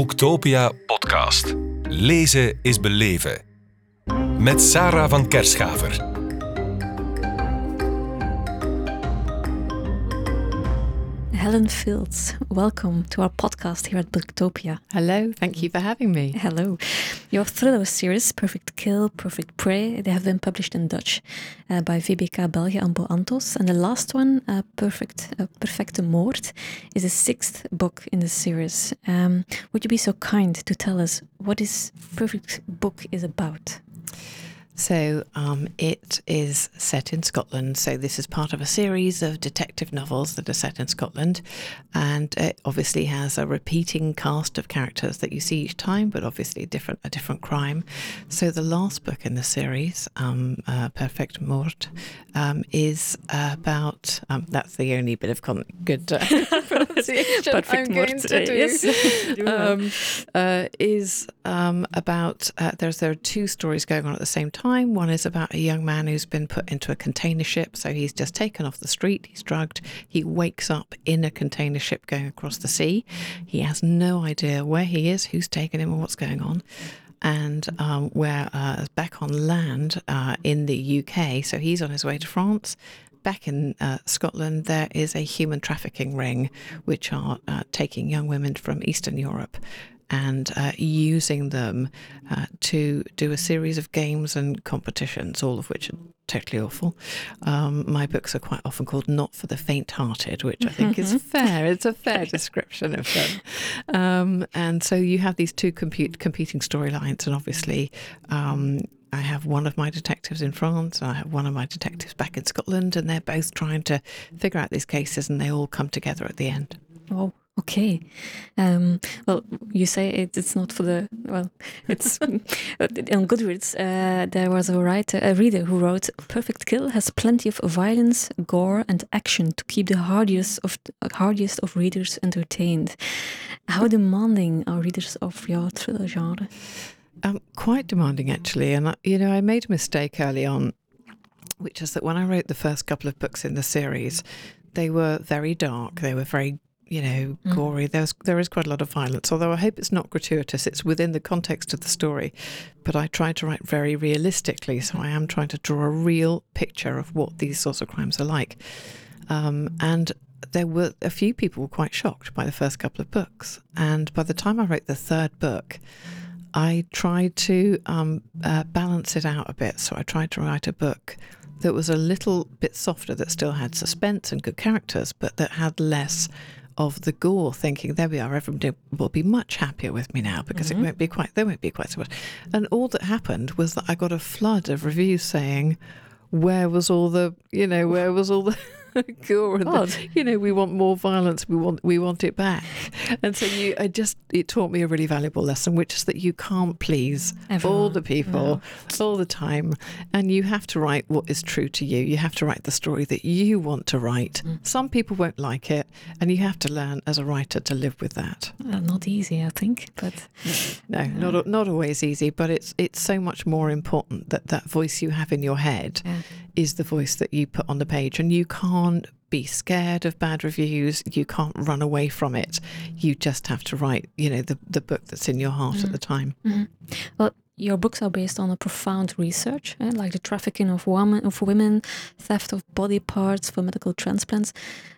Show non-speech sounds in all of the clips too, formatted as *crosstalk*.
Boektopia podcast. Lezen is beleven. Met Sarah van Kerschaver. Helen Fields, welcome to our podcast here at Boektopia. Hello, thank you for having me. Hello. Your thriller series, Perfect Kill, Perfect Prey, they have been published in Dutch uh, by VBK België and Bo Antos. And the last one, uh, Perfect, uh, Perfecte Moord, is the sixth book in the series. Um, would you be so kind to tell us what this perfect book is about? So um, it is set in Scotland. So this is part of a series of detective novels that are set in Scotland, and it obviously has a repeating cast of characters that you see each time, but obviously a different a different crime. So the last book in the series, um, uh, Perfect Moord, um, is about. Um, that's the only bit of con- good uh, *laughs* pronunciation Perfect I'm going to do. yes. *laughs* *laughs* um, uh, is um, about uh, there's there are two stories going on at the same time. One is about a young man who's been put into a container ship, so he's just taken off the street. He's drugged. He wakes up in a container ship going across the sea. He has no idea where he is, who's taken him, or what's going on. And um, we're uh, back on land uh, in the UK, so he's on his way to France back in uh, Scotland, there is a human trafficking ring which are uh, taking young women from Eastern Europe and uh, using them uh, to do a series of games and competitions, all of which are totally awful. Um, my books are quite often called Not for the Faint Hearted, which I think is *laughs* fair. It's a fair *laughs* description of them. Um, and so you have these two compute, competing storylines, and obviously, um, I have one of my detectives in France, and I have one of my detectives back in Scotland, and they're both trying to figure out these cases, and they all come together at the end. Oh, okay. Um, well, you say it, it's not for the well. It's *laughs* on Goodreads. Uh, there was a writer, a reader who wrote, "Perfect Kill has plenty of violence, gore, and action to keep the hardiest of hardiest of readers entertained." How demanding are readers of your thriller genre? Um, quite demanding, actually. And, you know, I made a mistake early on, which is that when I wrote the first couple of books in the series, they were very dark. They were very, you know, Mm. gory. There's, there is quite a lot of violence, although I hope it's not gratuitous. It's within the context of the story. But I try to write very realistically. So I am trying to draw a real picture of what these sorts of crimes are like. Um, and there were a few people were quite shocked by the first couple of books. And by the time I wrote the third book, I tried to um, uh, balance it out a bit. So I tried to write a book that was a little bit softer, that still had suspense and good characters, but that had less of the gore. Thinking, there we are, everybody will be much happier with me now because it mm-hmm. won't be quite. There won't be quite so much. And all that happened was that I got a flood of reviews saying, "Where was all the, you know, where was all the." Gore and the, you know we want more violence. We want we want it back. And so you i just it taught me a really valuable lesson which is that you can't please all the people all the time. And you have to write what is true to you. You have to write the story that you want to write. Mm. some people won't like it and you have to learn as a writer to live with that. Uh, not easy, I think, but no not not always easy but it's it's so much more important that that voice you have in your head yeah. is the voice that you put on the page. And you can't be scared of bad reviews you can't run away from it you just have to write you know the, the book that's in your heart at the time Mhm. Well, your books are based on a profound research, eh, like the trafficking of women, of women, theft of body parts for medical transplants.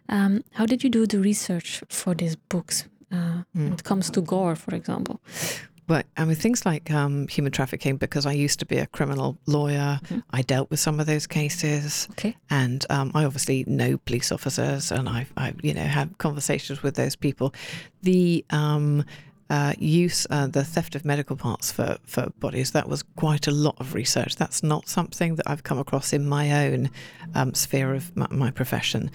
Um, how did you do the research for these books? Uh, When it comes to gore, for example. But i mean things like um, human trafficking because i used to be a criminal lawyer Mhm. i dealt with some of those cases Okay. and um, I obviously know police officers, and I, I, you know, have conversations with those people. The um, uh, use, uh, the theft of medical parts for for bodies, that was quite a lot of research. That's not something that I've come across in my own um, sphere of my, my profession.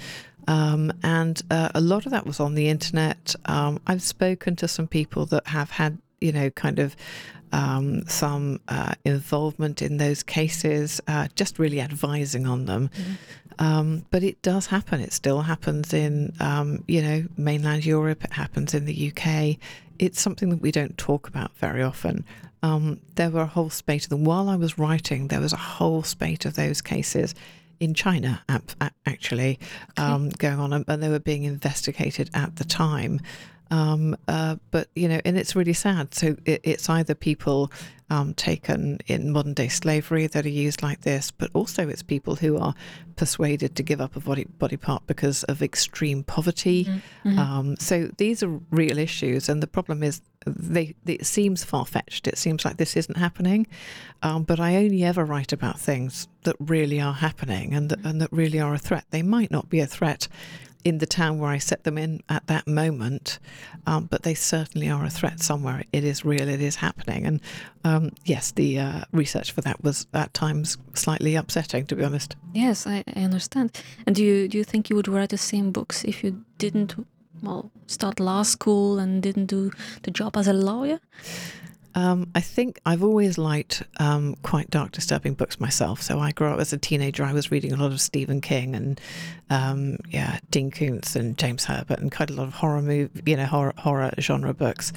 Um, and uh, a lot of that was on the internet. Um, I've spoken to some people that have had, you know, kind of um, some uh, involvement in those cases, uh, just really advising on them. Um, but it does happen. It still happens in, um, you know, mainland Europe. It happens in the UK. It's something that we don't talk about very often. Um, there were a whole spate of them. While I was writing, there was a whole spate of those cases in China, actually, um, going on, and they were being investigated at the time. Um, uh, but you know, and it's really sad. So it, it's either people um, taken in modern day slavery that are used like this, but also it's people who are persuaded to give up a body body part because of extreme poverty. Mm-hmm. Um, so these are real issues, and the problem is they, it seems far fetched. It seems like this isn't happening, um, but I only ever write about things that really are happening and that, and that really are a threat. They might not be a threat in the town where I set them in at that moment, um, but they certainly are a threat somewhere. It is real. It is happening, and um, yes, the uh, research for that was at times slightly upsetting, to be honest. Yes, I, I understand. And do you do you think you would write the same books if you didn't well start law school and didn't do the job as a lawyer? Um, I think I've always liked um, quite dark, disturbing books myself. So I grew up as a teenager. I was reading a lot of Stephen King and um, yeah, Dean Koontz and James Herbert, and quite a lot of horror movie, you know, horror, horror genre books.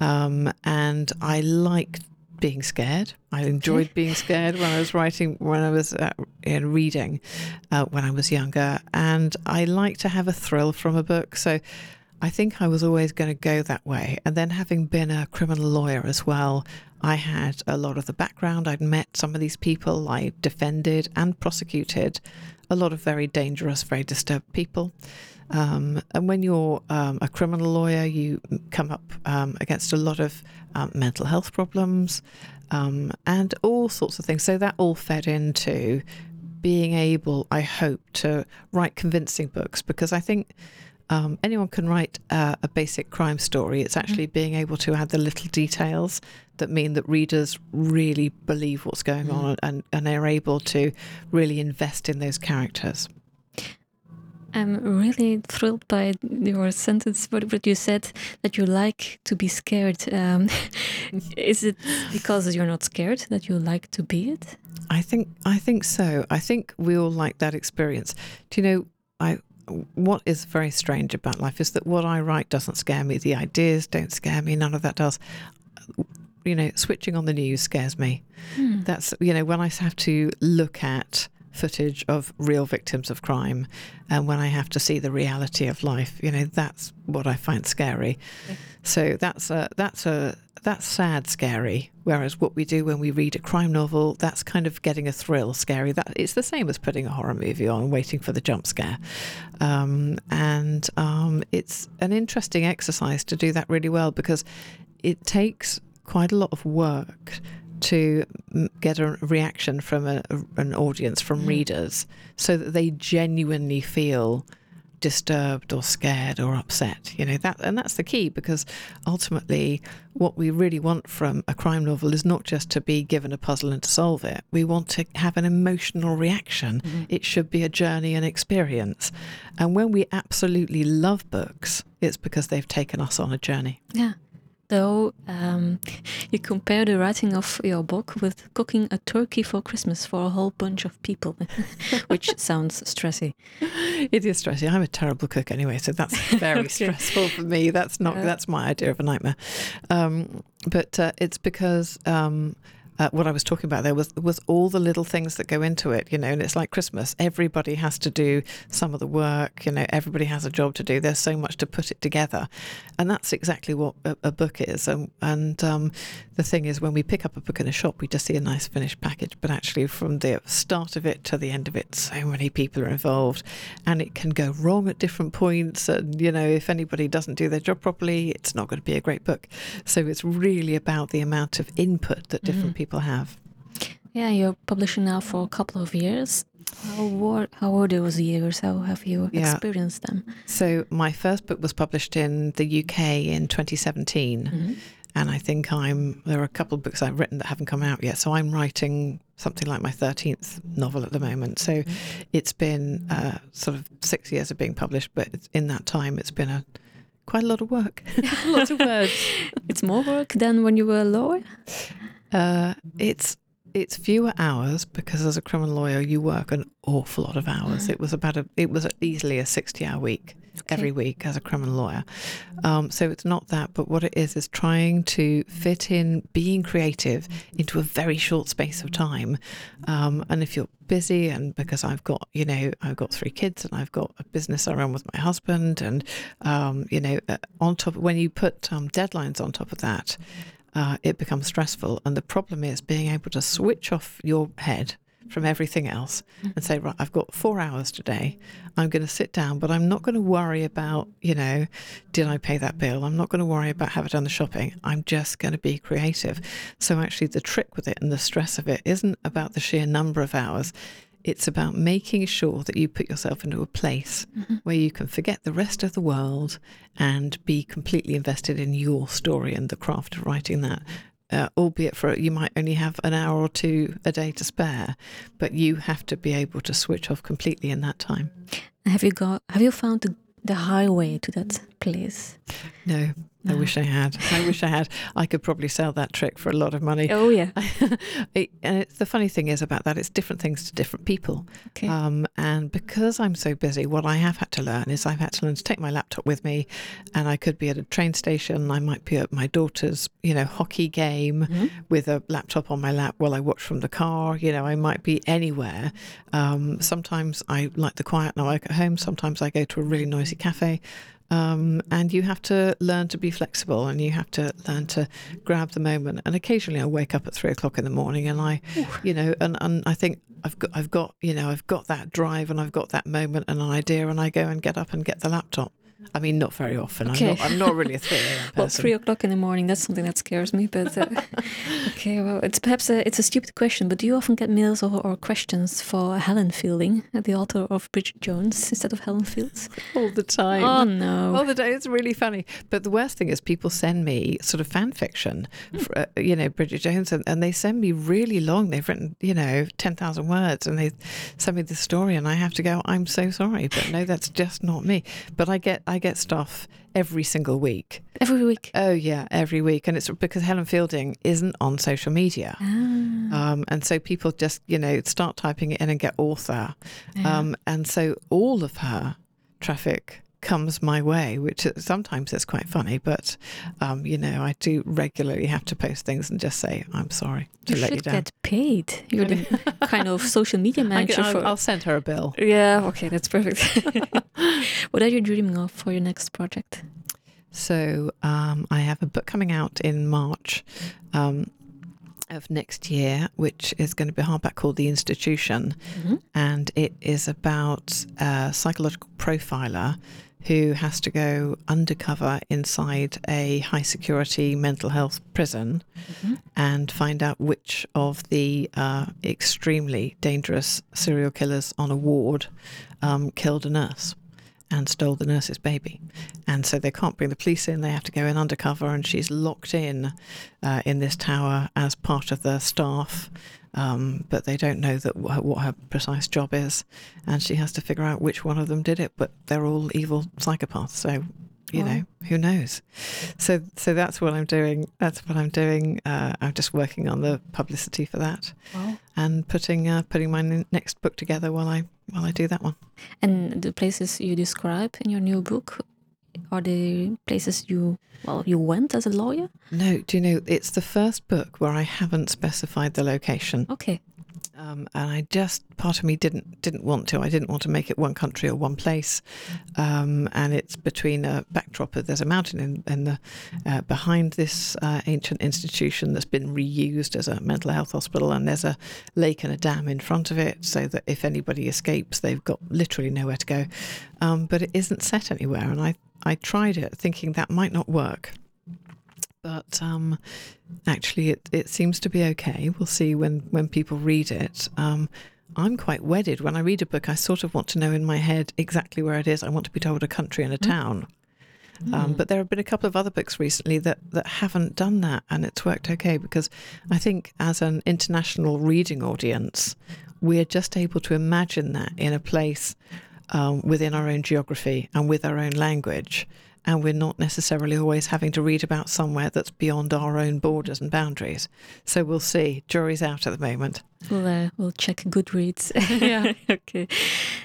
Um, and I liked being scared. I enjoyed being scared when I was writing, when I was uh, reading, uh, when I was younger, and I like to have a thrill from a book. So I think I was always going to go that way. And then, having been a criminal lawyer as well, I had a lot of the background. I'd met some of these people. I defended and prosecuted a lot of very dangerous, very disturbed people. Um, and when you're um, a criminal lawyer, you come up um, against a lot of um, mental health problems um, and all sorts of things. So that all fed into being able, I hope, to write convincing books because I think um, anyone can write uh, a basic crime story. It's actually being able to add the little details that mean that readers really believe what's going Mm. on and, and are able to really invest in those characters. I'm really thrilled by your sentence, what, what you said that you like to be scared. Um, *laughs* is it because you're not scared that you like to be it? I think I think so. I think we all like that experience. Do you know? I what is very strange about life is that what I write doesn't scare me. The ideas don't scare me. None of that does. You know, switching on the news scares me. Hmm. That's you know when I have to look at footage of real victims of crime, and when I have to see the reality of life, you know that's what I find scary. Okay. So that's a that's a that's sad scary. Whereas what we do when we read a crime novel, that's kind of getting a thrill scary. That it's the same as putting a horror movie on, waiting for the jump scare, um, and um, it's an interesting exercise to do that really well because it takes quite a lot of work to get a reaction from a, an audience, from Mm. readers, so that they genuinely feel disturbed or scared or upset. You know that, and that's the key because ultimately, what we really want from a crime novel is not just to be given a puzzle and to solve it. We want to have an emotional reaction. Mhm. It should be a journey and experience. And when we absolutely love books, it's because they've taken us on a journey. Yeah. Though um, you compare the writing of your book with cooking a turkey for Christmas for a whole bunch of people, *laughs* which *laughs* sounds stressy. It is stressful. I'm a terrible cook anyway, so that's *laughs* very Okay. stressful for me. That's not Yeah. that's my idea of a nightmare. Um, but uh, it's because um, uh, what I was talking about there was was all the little things that go into it, you know. And it's like Christmas. Everybody has to do some of the work. You know, everybody has a job to do. There's so much to put it together, and that's exactly what a, a book is. And, and um, the thing is, when we pick up a book in a shop, we just see a nice finished package. But actually, from the start of it to the end of it, so many people are involved, and it can go wrong at different points. And you know, if anybody doesn't do their job properly, it's not going to be a great book. So it's really about the amount of input that different Mhm. people have. Yeah, you're publishing now for a couple of years. How were how were those years? How have you Yeah. experienced them? So my first book was published in the UK in 2017. Mhm. and I think I'm there are a couple of books I've written that haven't come out yet. So I'm writing something like my thirteenth novel at the moment. So it's been uh, sort of six years of being published, but in that time it's been a quite a lot of work, *laughs* lots of words. *laughs* It's more work than when you were a lawyer. Uh, it's it's fewer hours because as a criminal lawyer you work an awful lot of hours. Mm. It was about a it was easily a sixty hour week. every week as a criminal lawyer. Um, so it's not that, but what it is is trying to fit in being creative into a very short space of time. Um, and if you're busy, and because I've got, you know, I've got three kids and I've got a business I run with my husband, and um, you know, uh, on top when you put um, deadlines on top of that. Uh, it becomes stressful, and the problem is being able to switch off your head from everything else and say, right, I've got four hours today. I'm going to sit down, but I'm not going to worry about, you know, did I pay that bill? I'm not going to worry about have I done the shopping. I'm just going to be creative. So actually, the trick with it and the stress of it isn't about the sheer number of hours. It's about making sure that you put yourself into a place mm-hmm. where you can forget the rest of the world and be completely invested in your story and the craft of writing that uh, albeit for you might only have an hour or two a day to spare, but you have to be able to switch off completely in that time. Have you got? Have you found the, the highway to that place? No, I wish I had. I wish I had. I could probably sell that trick for a lot of money. Oh yeah. *laughs* it, and it's, the funny thing is about that, it's different things to different people. Okay. Um, and because I'm so busy, what I have had to learn is I've had to learn to take my laptop with me, and I could be at a train station. I might be at my daughter's, you know, hockey game mm-hmm. with a laptop on my lap while I watch from the car. You know, I might be anywhere. Um, sometimes I like the quiet and I work at home. Sometimes I go to a really noisy cafe. Um, and you have to learn to be flexible and you have to learn to grab the moment. And occasionally I wake up at three o'clock in the morning and I, Ooh. you know, and, and I think I've got, I've got, you know, I've got that drive and I've got that moment and an idea and I go and get up and get the laptop. I mean, not very often. Okay. I'm, not, I'm not really a 3 a.m. *laughs* well, three o'clock in the morning, that's something that scares me. But uh, *laughs* okay, well, it's perhaps a, it's a stupid question, but do you often get mails or, or questions for Helen Fielding, at the author of Bridget Jones, instead of Helen Fields? All the time. Oh, no. All the time. It's really funny. But the worst thing is people send me sort of fan fiction, hmm. for, uh, you know, Bridget Jones, and, and they send me really long. They've written, you know, 10,000 words, and they send me the story, and I have to go, I'm so sorry, but no, that's just not me. But I get, I get stuff every single week. Every week? Oh, yeah, every week. And it's because Helen Fielding isn't on social media. Ah. Um, and so people just, you know, start typing it in and get author. Yeah. Um, and so all of her traffic comes my way, which sometimes is quite funny, but um, you know, I do regularly have to post things and just say, I'm sorry to you let you down. get paid. You're the kind of social media *laughs* manager. I'll, for... I'll send her a bill. Yeah, okay, that's perfect. *laughs* what are you dreaming of for your next project? So um, I have a book coming out in March. Um, of next year, which is going to be a hardback called The Institution. Mm-hmm. And it is about a psychological profiler who has to go undercover inside a high security mental health prison mm-hmm. and find out which of the uh, extremely dangerous serial killers on a ward um, killed a nurse and stole the nurse's baby. And so they can't bring the police in, they have to go in undercover, and she's locked in uh, in this tower as part of the staff. Um, but they don't know that what her precise job is, and she has to figure out which one of them did it. But they're all evil psychopaths, so you know who knows so so that's what i'm doing that's what i'm doing uh, i'm just working on the publicity for that wow. and putting uh, putting my next book together while i while i do that one and the places you describe in your new book are the places you well you went as a lawyer no do you know it's the first book where i haven't specified the location okay um, and I just part of me didn't didn't want to. I didn't want to make it one country or one place. Um, and it's between a backdrop of there's a mountain in, in the uh, behind this uh, ancient institution that's been reused as a mental health hospital, and there's a lake and a dam in front of it, so that if anybody escapes, they've got literally nowhere to go. Um, but it isn't set anywhere, and I I tried it thinking that might not work but um, actually, it, it seems to be okay. We'll see when, when people read it. Um, I'm quite wedded. When I read a book, I sort of want to know in my head exactly where it is. I want to be told a country and a mm. town. Mm. Um, but there have been a couple of other books recently that, that haven't done that, and it's worked okay because I think as an international reading audience, we're just able to imagine that in a place um, within our own geography and with our own language and we're not necessarily always having to read about somewhere that's beyond our own borders and boundaries. So we'll see. Jury's out at the moment. We'll, uh, we'll check Goodreads. Yeah. *laughs* *laughs* okay.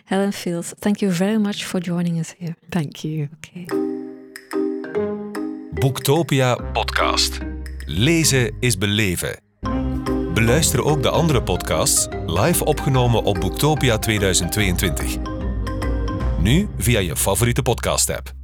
Helen Fields, thank you very much for joining us here. Thank you. Okay. Boektopia podcast. Lezen is beleven. Beluister ook de andere podcasts live opgenomen op Boektopia 2022. Nu via je favoriete podcast-app.